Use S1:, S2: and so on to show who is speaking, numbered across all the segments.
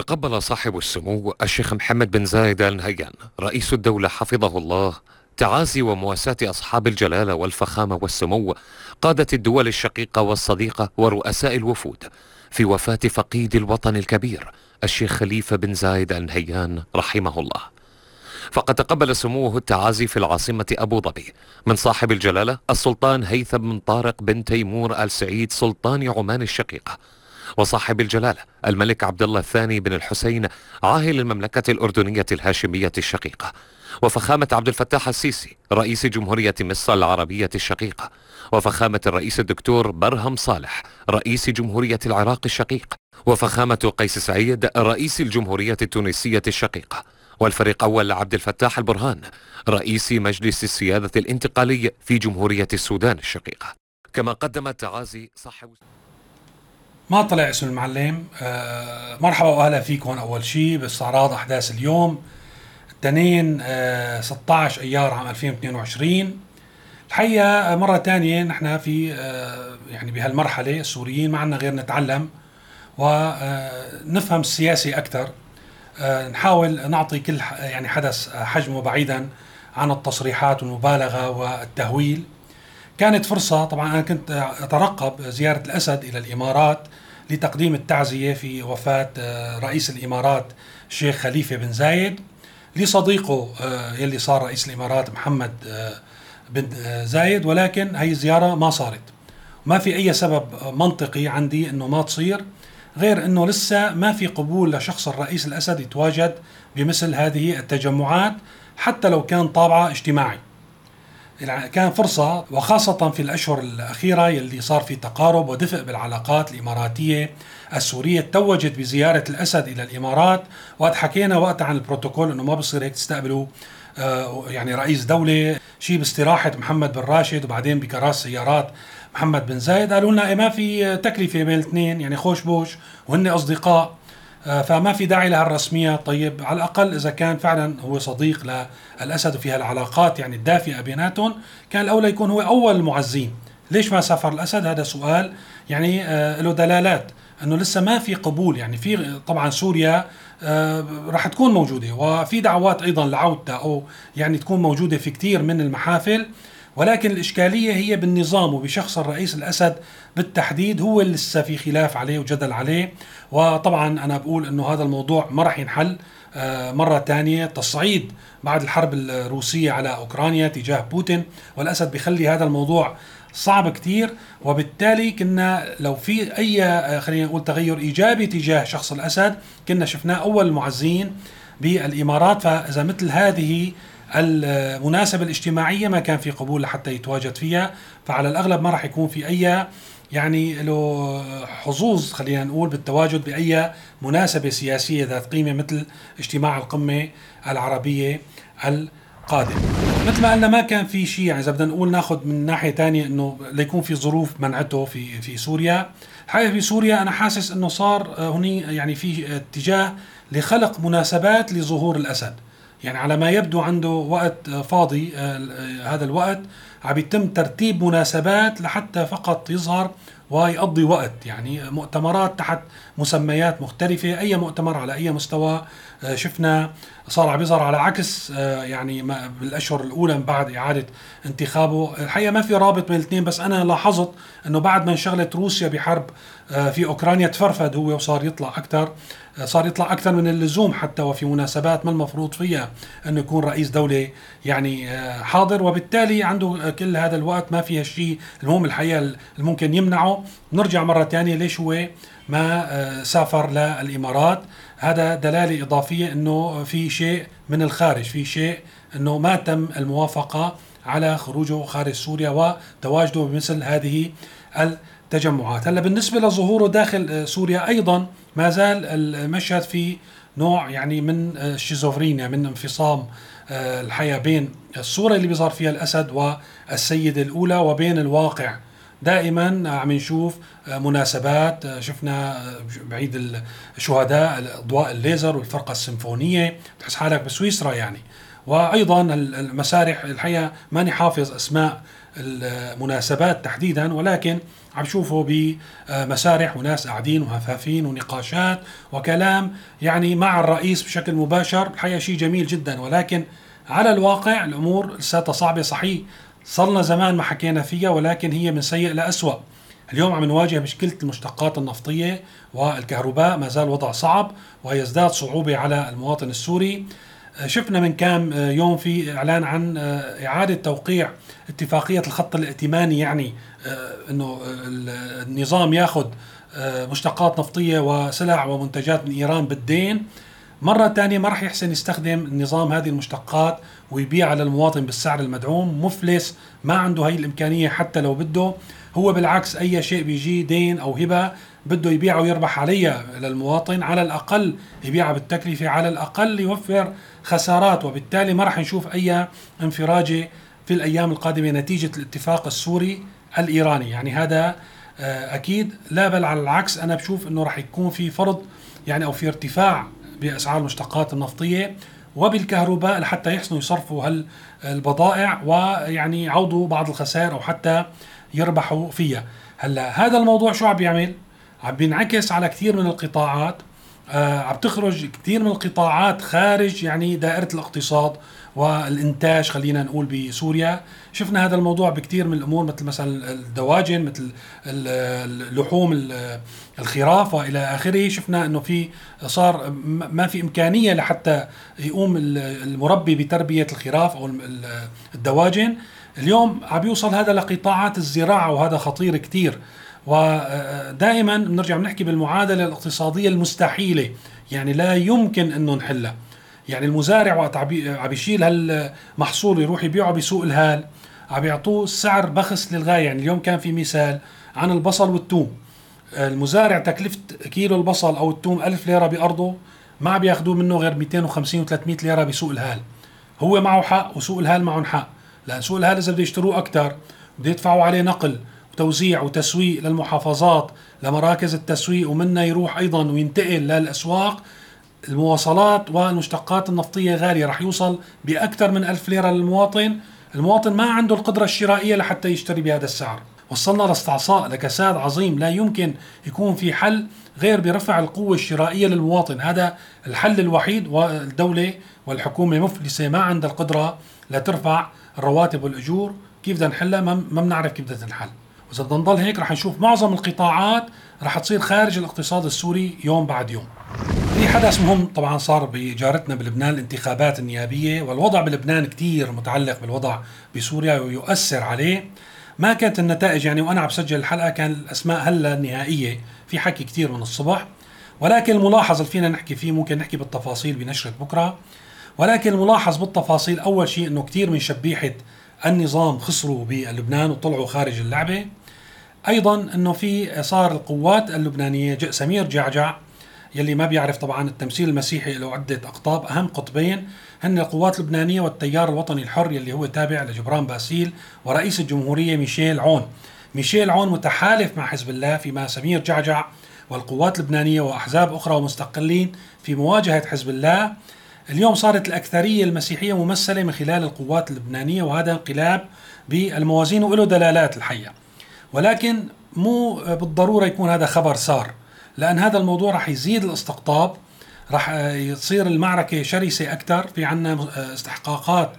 S1: تقبل صاحب السمو الشيخ محمد بن زايد آل نهيان رئيس الدولة حفظه الله تعازي ومواساة أصحاب الجلالة والفخامة والسمو قادة الدول الشقيقة والصديقة ورؤساء الوفود. في وفاة فقيد الوطن الكبير الشيخ خليفة بن زايد آل نهيان رحمه الله. فقد تقبل سموه التعازي في العاصمة أبو ظبي. من صاحب الجلالة السلطان هيثم بن طارق بن تيمور آل سعيد سلطان عمان الشقيقة. وصاحب الجلالة الملك عبد الله الثاني بن الحسين عاهل المملكة الأردنية الهاشمية الشقيقة. وفخامة عبد الفتاح السيسي رئيس جمهورية مصر العربية الشقيقة. وفخامة الرئيس الدكتور برهم صالح رئيس جمهورية العراق الشقيق. وفخامة قيس سعيد رئيس الجمهورية التونسية الشقيقة. والفريق أول عبد الفتاح البرهان رئيس مجلس السيادة الانتقالي في جمهورية السودان الشقيقة. كما قدم تعازي صاحب
S2: ما طلع اسم المعلم. آه مرحبا واهلا فيكم. أول شيء باستعراض أحداث اليوم. الاثنين آه 16 أيار عام 2022 الحقيقة مرة ثانية نحن في آه يعني بهالمرحلة السوريين ما عندنا غير نتعلم ونفهم السياسي أكثر آه نحاول نعطي كل يعني حدث حجمه بعيدا عن التصريحات والمبالغة والتهويل. كانت فرصة طبعا أنا كنت أترقب زيارة الأسد إلى الإمارات لتقديم التعزية في وفاة آه، رئيس الإمارات الشيخ خليفة بن زايد لصديقه آه، يلي صار رئيس الإمارات محمد آه، بن زايد. ولكن هي الزيارة ما صارت. ما في أي سبب منطقي عندي أنه ما تصير غير أنه لسه ما في قبول لشخص الرئيس الأسد يتواجد بمثل هذه التجمعات حتى لو كان طابعة اجتماعي. كان فرصة وخاصة في الأشهر الأخيرة يلي صار في تقارب ودفء بالعلاقات الإماراتية السورية توجت بزيارة الأسد إلى الإمارات وقت حكينا وقتها عن البروتوكول أنه ما بصير هيك تستقبلوا آه، يعني رئيس دولة شيء باستراحة محمد بن راشد وبعدين بكراس سيارات محمد بن زايد قالوا لنا إيه ما في تكلفة بين الاثنين يعني خوش بوش وهن أصدقاء. فما في داعي لها الرسمية. طيب على الأقل إذا كان فعلا هو صديق للأسد وفي هالعلاقات يعني الدافئة بيناتهم كان الأولى يكون هو أول المعزين ليش ما سافر الأسد؟ هذا سؤال يعني آه له دلالات إنه لسه ما في قبول. يعني في طبعا سوريا آه راح تكون موجودة وفي دعوات أيضا لعودتها أو يعني تكون موجودة في كثير من المحافل. ولكن الإشكالية هي بالنظام وبشخص الرئيس الأسد بالتحديد هو اللي لسه في خلاف عليه وجدل عليه. وطبعا أنا بقول أنه هذا الموضوع ما راح ينحل آه، مرة ثانية تصعيد بعد الحرب الروسية على أوكرانيا تجاه بوتين والأسد بيخلي هذا الموضوع صعب كتير. وبالتالي كنا لو في أي آه، خلينا نقول تغير إيجابي تجاه شخص الأسد كنا شفناه أول المعزين بالإمارات. فإذا مثل هذه المناسبة الاجتماعية ما كان في قبول لحتى يتواجد فيها فعلى الأغلب ما راح يكون في أي يعني له حظوظ خلينا نقول بالتواجد بأي مناسبة سياسية ذات قيمة مثل اجتماع القمة العربية القادم مثل ما قلنا ما كان في شيء يعني إذا بدنا نقول ناخذ من ناحية ثانية إنه ليكون في ظروف منعته في في سوريا. الحقيقة في سوريا أنا حاسس إنه صار هني يعني في اتجاه لخلق مناسبات لظهور الأسد. يعني على ما يبدو عنده وقت فاضي آه، آه، هذا الوقت عم يتم ترتيب مناسبات لحتى فقط يظهر ويقضي وقت. يعني مؤتمرات تحت مسميات مختلفة. أي مؤتمر على أي مستوى آه، شفنا صار عم يظهر على عكس يعني بالأشهر الأولى من بعد إعادة انتخابه. الحقيقة ما في رابط بين الاثنين بس أنا لاحظت أنه بعد ما انشغلت روسيا بحرب في أوكرانيا تفرفد هو وصار يطلع أكثر صار يطلع أكثر من اللزوم حتى وفي مناسبات ما المفروض فيها إنه يكون رئيس دولة يعني آه، حاضر. وبالتالي عنده كل هذا الوقت ما فيها شيء المهم الحقيقة الممكن يمنعه. نرجع مرة ثانية ليش هو ما آه، سافر للإمارات. هذا دلالة إضافية إنه في شيء من الخارج في شيء إنه ما تم الموافقة على خروجه خارج سوريا وتواجده بمثل هذه التجمعات. هلا بالنسبة لظهوره داخل آه، سوريا أيضا ما زال المشهد في نوع يعني من الشيزوفرينيا من انفصام آه، الحياة بين الصورة اللي بيظهر فيها الأسد والسيدة الأولى وبين الواقع. دائما عم نشوف آه، مناسبات. آه، شفنا بعيد الشهداء اضواء الليزر والفرقة السيمفونية. بتحس حالك بسويسرا يعني. وأيضا المسارح الحقيقة ماني حافظ أسماء المناسبات تحديدا ولكن عم شوفه بمسارح وناس قاعدين وهفافين ونقاشات وكلام يعني مع الرئيس بشكل مباشر. الحقيقة شيء جميل جدا. ولكن على الواقع الأمور لساتها صعبة. صحيح صرنا زمان ما حكينا فيها ولكن هي من سيء لأسوأ. اليوم عم نواجه مشكلة المشتقات النفطية والكهرباء ما زال وضع صعب ويزداد صعوبة على المواطن السوري. شفنا من كام يوم في إعلان عن إعادة توقيع اتفاقية الخط الائتماني يعني إنه النظام ياخذ مشتقات نفطية وسلع ومنتجات من إيران بالدين. مرة ثانية ما راح يحسن يستخدم النظام هذه المشتقات ويبيعها للمواطن بالسعر المدعوم. مفلس ما عنده هي الإمكانية حتى لو بده. هو بالعكس أي شيء بيجي دين أو هبة بده يبيعه ويربح عليها للمواطن. على الأقل يبيعها بالتكلفة على الأقل يوفر خسارات. وبالتالي ما راح نشوف أي انفراجة في الأيام القادمة نتيجة الاتفاق السوري الإيراني. يعني هذا آه، أكيد لا بل على العكس. أنا بشوف أنه راح يكون في فرض يعني أو في ارتفاع بأسعار المشتقات النفطيه وبالكهرباء لحتى يحسنوا يصرفوا هالبضائع ويعني يعوضوا بعض الخسائر أو حتى يربحوا فيها. هلا هذا الموضوع شو عم بيعمل؟ عم بينعكس على كثير من القطاعات. عم تخرج كثير من القطاعات خارج يعني دائرة الاقتصاد والإنتاج خلينا نقول بسوريا. شفنا هذا الموضوع بكثير من الأمور مثل مثلا الدواجن مثل اللحوم الخراف والى آخره. شفنا إنه في صار ما في إمكانية لحتى يقوم المربي بتربية الخراف أو الدواجن. اليوم عم يوصل هذا لقطاعات الزراعة وهذا خطير كثير ودائما بنرجع بنحكي بالمعادلة الاقتصادية المستحيلة. يعني لا يمكن إنه نحلها. يعني المزارع وقت عم يشيل هالمحصول يروح يبيعه بسوق الهال عم يعطوه سعر بخس للغاية. يعني اليوم كان في مثال عن البصل والثوم. المزارع تكلفة كيلو البصل أو الثوم ألف ليرة بأرضه ما عم ياخذوه منه غير 250 و300 ليرة بسوق الهال. هو معه حق وسوق الهال معهم حق. لأن سوق الهال إذا بده يشتروه أكثر بده يدفعوا عليه نقل وتوزيع وتسويق للمحافظات لمراكز التسويق ومنها يروح أيضا وينتقل للأسواق. المواصلات والمشتقات النفطية غالية رح يوصل بأكثر من ألف ليرة للمواطن. المواطن ما عنده القدرة الشرائية لحتى يشتري بهذا السعر. وصلنا لاستعصاء لكساد عظيم لا يمكن يكون في حل غير برفع القوة الشرائية للمواطن. هذا الحل الوحيد والدولة والحكومة مفلسة ما عندها القدرة لترفع الرواتب والأجور. كيف بدنا نحلها؟ ما بنعرف كيف بدها تنحل وإذا بدنا نضل هيك رح نشوف معظم القطاعات رح تصير خارج الاقتصاد السوري يوم بعد يوم. في حدث مهم طبعا صار بجارتنا بلبنان الانتخابات النيابية والوضع بلبنان كتير متعلق بالوضع بسوريا ويؤثر عليه. ما كانت النتائج يعني وأنا عم بسجل الحلقة كان الأسماء هلأ النهائيه في حكي كثير من الصبح. ولكن الملاحظ اللي فينا نحكي فيه ممكن نحكي بالتفاصيل بنشرة بكرة. ولكن الملاحظ بالتفاصيل أول شيء إنه كثير من شبيحة النظام خسروا بلبنان وطلعوا خارج اللعبة. أيضا إنه في صار القوات اللبنانية سمير جعجع يلي ما بيعرف طبعا التمثيل المسيحي له عدة أقطاب أهم قطبين هن القوات اللبنانية والتيار الوطني الحر يلي هو تابع لجبران باسيل ورئيس الجمهورية ميشيل عون. ميشيل عون متحالف مع حزب الله فيما سمير جعجع والقوات اللبنانية وأحزاب أخرى ومستقلين في مواجهة حزب الله. اليوم صارت الأكثرية المسيحية ممثلة من خلال القوات اللبنانية وهذا انقلاب بالموازين وله دلالات الحقيقة ولكن مو بالضرورة يكون هذا خبر صار لأن هذا الموضوع رح يزيد الاستقطاب رح يصير المعركة شرسة أكثر في عنا استحقاقات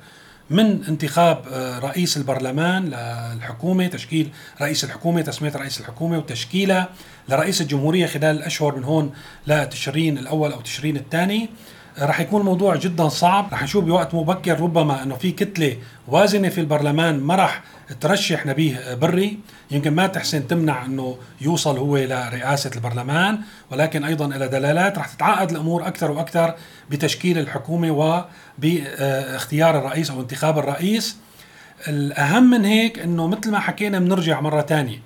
S2: من انتخاب رئيس البرلمان للحكومة تشكيل رئيس الحكومة تسمية رئيس الحكومة وتشكيلة لرئيس الجمهورية خلال الأشهر من هون لتشرين الأول أو تشرين الثاني. رح يكون الموضوع جدا صعب رح نشوف بوقت مبكر ربما إنه في كتلة وازنة في البرلمان ما رح ترشح نبيه بري. يمكن ما تحسن تمنع إنه يوصل هو لرئاسه البرلمان ولكن أيضا لها دلالات. رح تتعقد الأمور أكثر وأكثر بتشكيل الحكومة وباختيار الرئيس أو انتخاب الرئيس. الأهم من هيك إنه مثل ما حكينا بنرجع مرة ثانية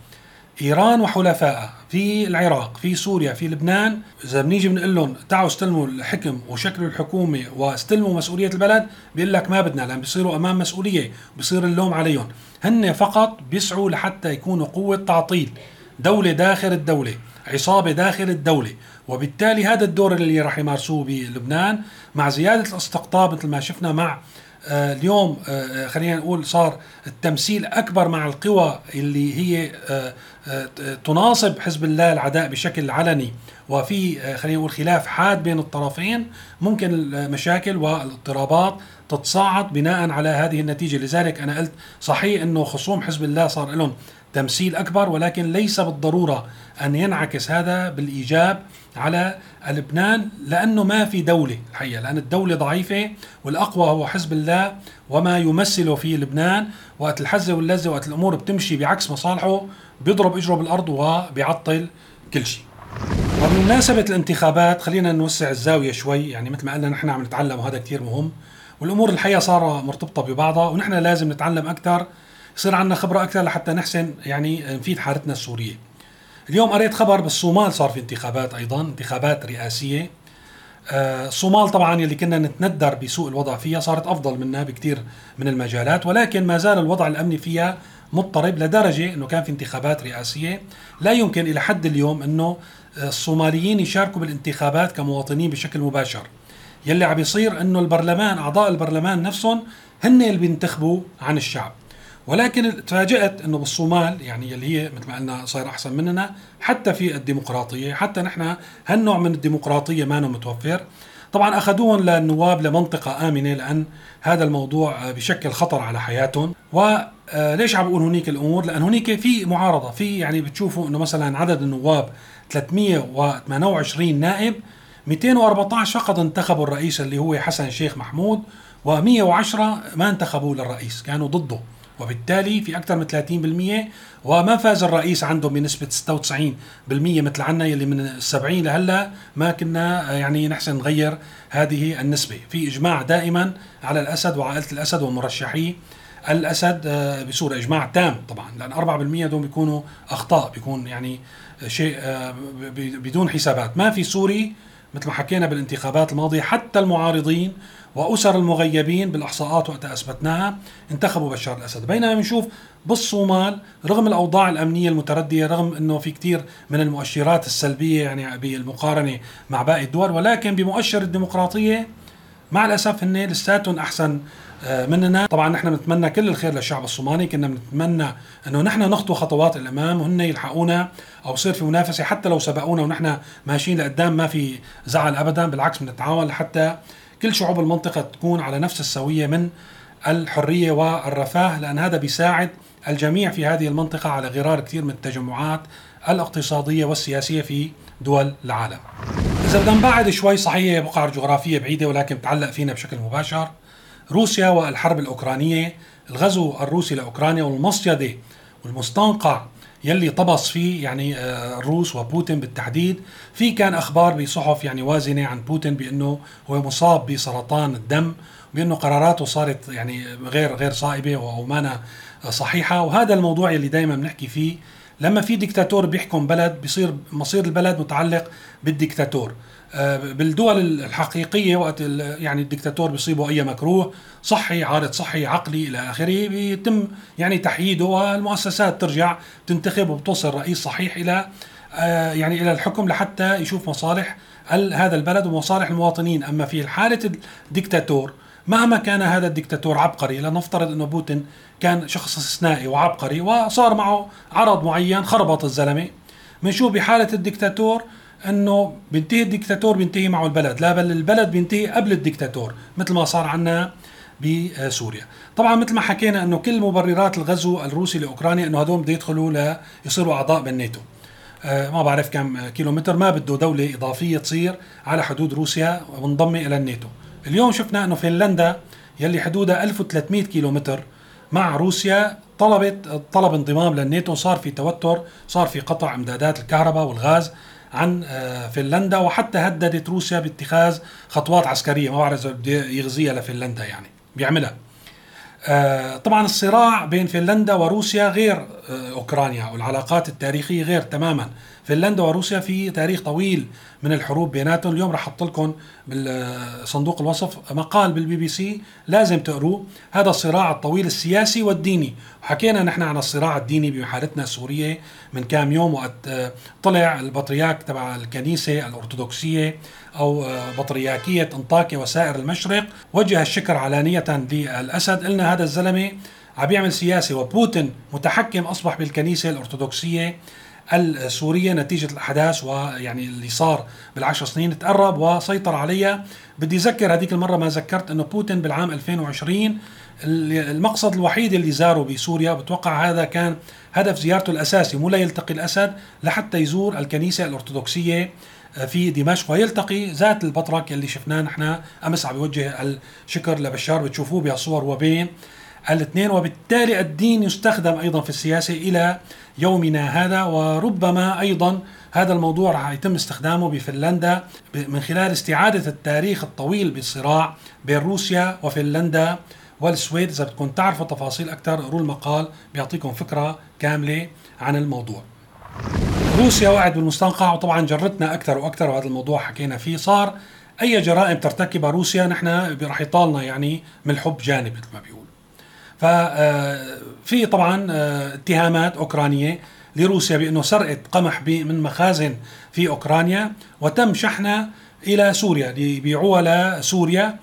S2: إيران وحلفائها في العراق في سوريا في لبنان. إذا بنيجي بنقول لهم تعالوا استلموا الحكم وشكلوا الحكومة واستلموا مسؤولية البلد بيقول لك ما بدنا لأن بيصيروا أمام مسؤولية بيصير اللوم عليهم. هن فقط بيسعوا لحتى يكونوا قوة تعطيل دولة داخل الدولة عصابة داخل الدولة. وبالتالي هذا الدور اللي راح يمارسوه بلبنان مع زيادة الاستقطاب مثل ما شفنا مع اليوم آه، خلينا نقول صار التمثيل أكبر مع القوى اللي هي تناصب حزب الله العداء بشكل علني. وفي خلينا نقول خلاف حاد بين الطرفين ممكن المشاكل والاضطرابات تتصاعد بناء على هذه النتيجة. لذلك أنا قلت صحيح إنه خصوم حزب الله صار لهم تمثيل أكبر ولكن ليس بالضرورة أن ينعكس هذا بالإيجاب على لبنان لأنه ما في دولة الحقيقة لأن الدولة ضعيفة والأقوى هو حزب الله وما يمثله في لبنان وقت الحزة واللزه وقت الأمور بتمشي بعكس مصالحه بيضرب إجره بالأرض وبيعطل كل شيء. وبمناسبة الانتخابات خلينا نوسع الزاوية شوي يعني مثل ما قلنا نحن عم نتعلم وهذا كثير مهم والأمور الحقيقة صار مرتبطة ببعضها ونحن لازم نتعلم أكثر يصير عندنا خبرة أكثر لحتى نحسن يعني نفيد حالتنا السورية. اليوم قريت خبر بالصومال صار في انتخابات أيضا انتخابات رئاسية. آه، الصومال طبعا يلي كنا نتندر بسوء الوضع فيها صارت أفضل منا بكثير من المجالات ولكن ما زال الوضع الأمني فيها مضطرب لدرجة إنه كان في انتخابات رئاسية. لا يمكن إلى حد اليوم إنه الصوماليين يشاركوا بالانتخابات كمواطنين بشكل مباشر. يلي عم يصير إنه البرلمان أعضاء البرلمان نفسهم هن اللي بينتخبوا عن الشعب. ولكن تفاجأت إنه بالصومال يعني اللي هي مثل ما قلنا صاير أحسن مننا حتى في الديمقراطية حتى نحن هالنوع من الديمقراطية ما متوفر. طبعا اخذوهم للنواب لمنطقة آمنة لأن هذا الموضوع بشكل خطر على حياتهم. وليش عم بقول هنيك الأمور؟ لأن هنيك في معارضة في يعني بتشوفوا إنه مثلا عدد النواب 328 نائب 214 فقط انتخبوا الرئيس اللي هو حسن شيخ محمود و110 ما انتخبوا للرئيس كانوا ضده. وبالتالي في أكثر من 30% وما فاز الرئيس عنده بنسبة 96% مثل عنا يلي من 70 لهلأ ما كنا يعني نحسن نغير هذه النسبة. في إجماع دائما على الأسد وعائلة الأسد ومرشحيه الأسد آه، بصورة إجماع تام طبعا لأن 4% دول بيكونوا أخطاء بيكون يعني شيء آه، بدون حسابات. ما في سوري مثل ما حكينا بالانتخابات الماضية حتى المعارضين وأسر المغيبين بالإحصاءات وقت أثبتناها انتخبوا بشار الأسد. بينما بنشوف بالصومال رغم الأوضاع الأمنية المتردية رغم أنه في كثير من المؤشرات السلبية يعني بالمقارنة مع باقي الدول ولكن بمؤشر الديمقراطية مع الأسف هن لساتهم أحسن آه، مننا. طبعا نحن بنتمنى كل الخير للشعب الصومالي كنا بنتمنى إنه نحن نخطو خطوات الإمام وهن يلحقونا أو يصير في منافسة حتى لو سبقونا ونحن ماشيين لقدام ما في زعل ابدا بالعكس بنتعاون لحتى كل شعوب المنطقة تكون على نفس السوية من الحرية والرفاه لأن هذا بيساعد الجميع في هذه المنطقة على غرار كثير من التجمعات الاقتصادية والسياسية في دول العالم. إذا بدنا نبعد شوي صحيح بقعة جغرافية بعيدة ولكن بتعلق فينا بشكل مباشر. روسيا والحرب الأوكرانية الغزو الروسي لأوكرانيا والمصيدة والمستنقع يلي طبس فيه يعني آه، الروس وبوتين بالتحديد. في كان أخبار بصحف يعني وازنة عن بوتين بأنه هو مصاب بسرطان الدم بأنه قراراته صارت يعني غير غير صائبة أو مانا صحيحة. وهذا الموضوع اللي دائما بنحكي فيه. لما في ديكتاتور بيحكم بلد بيصير مصير البلد متعلق بالديكتاتور. آه، بالدول الحقيقية وقت يعني الدكتاتور بيصيبه أي مكروه صحي عارض صحي عقلي إلى آخره بيتم يعني تحييده والمؤسسات ترجع تنتخب وبتوصل رئيس صحيح إلى آه، يعني إلى الحكم لحتى يشوف مصالح هذا البلد ومصالح المواطنين. أما في حالة الدكتاتور مهما كان هذا الدكتاتور عبقري لنفترض أنه بوتين كان شخص استثنائي وعبقري وصار معه عرض معين خربط الزلمة. بنشوف بحالة الدكتاتور إنه بينتهي الدكتاتور بينتهي معه البلد. لا بل البلد بينتهي قبل الدكتاتور مثل ما صار عنا بسوريا. طبعا مثل ما حكينا إنه كل مبررات الغزو الروسي لأوكرانيا إنه هدول بده يدخلوا ليصيروا أعضاء بالناتو آه ما بعرف كم كيلومتر ما بده دولة إضافية تصير على حدود روسيا منضمة إلى الناتو. اليوم شفنا أنه فنلندا يلي حدودها 1300 كيلومتر مع روسيا طلبت طلب انضمام للناتو. صار في توتر صار في قطع إمدادات الكهرباء والغاز. عن آه، فنلندا وحتى هددت روسيا باتخاذ خطوات عسكرية. ما بعرف إذا بده يغزيها لفنلندا يعني. بيعملها. آه، طبعا الصراع بين فنلندا وروسيا غير آه، أوكرانيا والعلاقات التاريخية غير تماما. فنلندا وروسيا في تاريخ طويل من الحروب بيناتهم. اليوم رح أحط لكم بالصندوق الوصف مقال بالبي بي سي لازم تقروه. هذا الصراع الطويل السياسي والديني. وحكينا نحن عن الصراع الديني بحالتنا السورية من كام يوم وقت طلع البطرياك تبع الكنيسة الأرثوذكسية أو بطرياكية أنطاكيا وسائر المشرق. وجه الشكر علانية للأسد. قلنا هذا الزلمة عم يعمل سياسة وبوتين متحكم أصبح بالكنيسة الأرثوذكسية. السورية نتيجة الأحداث ويعني اللي صار بالعشر سنين تقرب وسيطر عليها. بدي أذكر هذيك المرة ما ذكرت إنه بوتين بالعام 2020 المقصد الوحيد اللي زاره بسوريا بتوقع هذا كان هدف زيارته الأساسي مو ليلتقي الأسد لحتى يزور الكنيسة الأرثوذكسية في دمشق. ويلتقي ذات البطرك اللي شفناه نحن أمس عم يوجه الشكر لبشار بتشوفوه بهالصور وبين. الاثنين وبالتالي الدين يستخدم أيضا في السياسة إلى يومنا هذا وربما أيضا هذا الموضوع راح يتم استخدامه بفنلندا من خلال استعادة التاريخ الطويل بالصراع بين روسيا وفنلندا والسويد إذا بدكم تعرفوا تفاصيل أكثر اقروا المقال بيعطيكم فكرة كاملة عن الموضوع. روسيا وقعت بالمستنقع وطبعا جرتنا أكثر وأكثر وهذا الموضوع حكينا فيه صار أي جرائم ترتكبها روسيا نحن رح يطالنا يعني من الحب جانب مثل ما بيقول. ففي طبعا اتهامات أوكرانية لروسيا بأنه سرقت قمح من مخازن في أوكرانيا وتم شحنها إلى سوريا ليبيعوها لسوريا.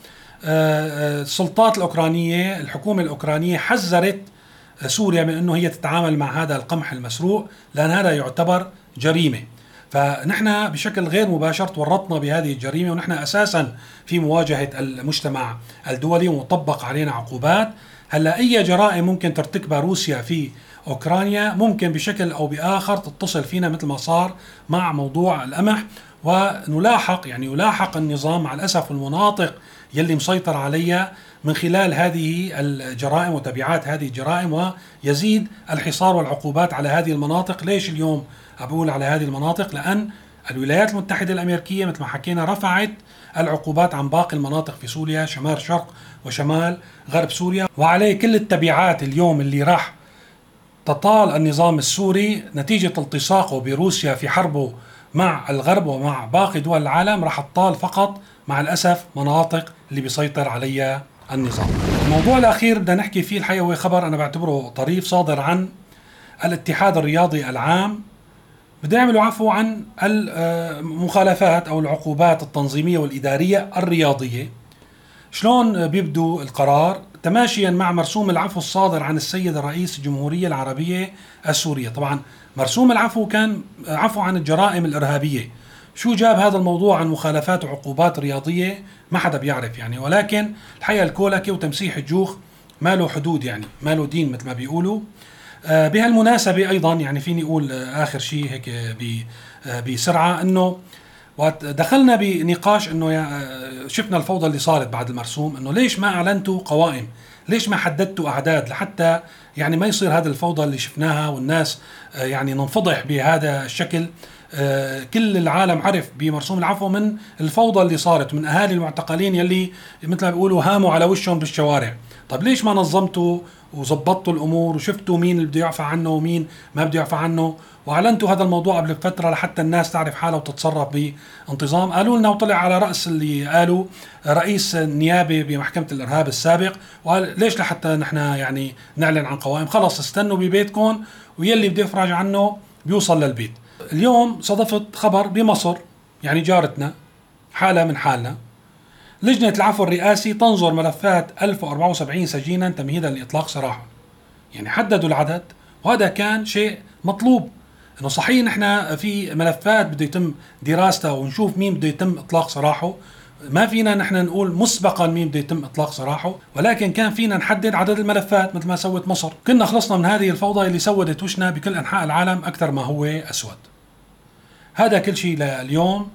S2: السلطات الأوكرانية الحكومة الأوكرانية حذرت سوريا من أنه هي تتعامل مع هذا القمح المسروق لأن هذا يعتبر جريمة. فنحن بشكل غير مباشر تورطنا بهذه الجريمة ونحن أساسا في مواجهة المجتمع الدولي ومطبق علينا عقوبات. هلأ أي جرائم ممكن ترتكبها روسيا في أوكرانيا ممكن بشكل أو بآخر تتصل فينا مثل ما صار مع موضوع القمح ونلاحق يعني يلاحق النظام مع الأسف المناطق يلي مسيطر عليها من خلال هذه الجرائم وتبعات هذه الجرائم ويزيد الحصار والعقوبات على هذه المناطق. ليش اليوم أقول على هذه المناطق؟ لأن الولايات المتحدة الأمريكية مثل ما حكينا رفعت العقوبات عن باقي المناطق في سوريا شمال شرق وشمال غرب سوريا. وعليه كل التبعات اليوم اللي راح تطال النظام السوري نتيجة التصاقه بروسيا في حربه مع الغرب ومع باقي دول العالم. راح تطال فقط مع الأسف مناطق اللي بيسيطر عليها النظام. الموضوع الأخير بدنا نحكي فيه الحقيقة هو خبر أنا بعتبره طريف صادر عن الاتحاد الرياضي العام. بده يعملوا عفو عن المخالفات أو العقوبات التنظيمية والإدارية الرياضية. شلون بيبدو القرار؟ تماشيا مع مرسوم العفو الصادر عن السيد رئيس الجمهوريه العربية السورية. طبعا مرسوم العفو كان عفو عن الجرائم الإرهابية. شو جاب هذا الموضوع عن مخالفات وعقوبات رياضية؟ ما حدا بيعرف يعني. ولكن الحقيقة الكولكه وتمسيح الجوخ ما له حدود يعني ما له دين مثل ما بيقولوا. آه، بهالمناسبة أيضا يعني فيني أقول آخر شيء هيك آه، بسرعة أنه وقت دخلنا بنقاش إنه شفنا الفوضى اللي صارت بعد المرسوم إنه ليش ما أعلنتوا قوائم؟ ليش ما حددتوا أعداد لحتى يعني ما يصير هذه الفوضى اللي شفناها والناس يعني ننفضح بهذا الشكل كل العالم عرف بمرسوم العفو من الفوضى اللي صارت من أهالي المعتقلين يلي مثل ما بيقولوا هاموا على وشهم بالشوارع طيب ليش ما نظمتوا وظبطتوا الأمور وشفتوا مين اللي بده يعفى عنه ومين ما بده يعفى عنه. وأعلنتوا هذا الموضوع قبل فترة لحتى الناس تعرف حالها وتتصرف بانتظام. قالوا لنا وطلع على رأس اللي قالوا رئيس النيابة بمحكمة الإرهاب السابق. وقال ليش لحتى نحن يعني نعلن عن قوائم؟ خلص استنوا ببيتكم ويلي بده يفرج عنه بيوصل للبيت. اليوم صدفت خبر بمصر يعني جارتنا حالة من حالنا. لجنة العفو الرئاسي تنظر ملفات 1074 سجينا تمهيدا لإطلاق سراحهم يعني حددوا العدد وهذا كان شيء مطلوب. إنه صحيح نحن في ملفات بده يتم دراستها ونشوف مين بده يتم إطلاق سراحه ما فينا نحن نقول مسبقا مين بده يتم إطلاق سراحه ولكن كان فينا نحدد عدد الملفات مثل ما سوت مصر. كنا خلصنا من هذه الفوضى اللي سودت وشنا بكل أنحاء العالم أكثر ما هو أسود. هذا كل شيء لليوم.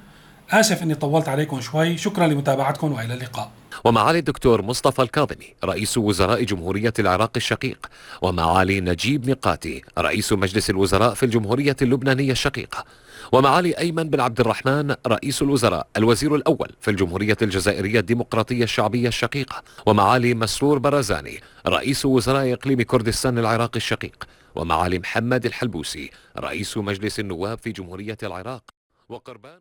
S2: آسف أني طولت عليكم شوي. شكرا لمتابعتكم وإلى اللقاء.
S1: ومعالي الدكتور مصطفى الكاظمي رئيس وزراء جمهورية العراق الشقيق. ومعالي نجيب ميقاتي رئيس مجلس الوزراء في الجمهورية اللبنانية الشقيقة. ومعالي أيمن بن عبد الرحمن رئيس الوزراء الوزير الأول في الجمهورية الجزائرية الديمقراطية الشعبية الشقيقة. ومعالي مسرور برزاني رئيس وزراء إقليم كردستان العراقي الشقيق. ومعالي محمد الحلبوسي رئيس مجلس النواب في جمهورية العراق. وقربان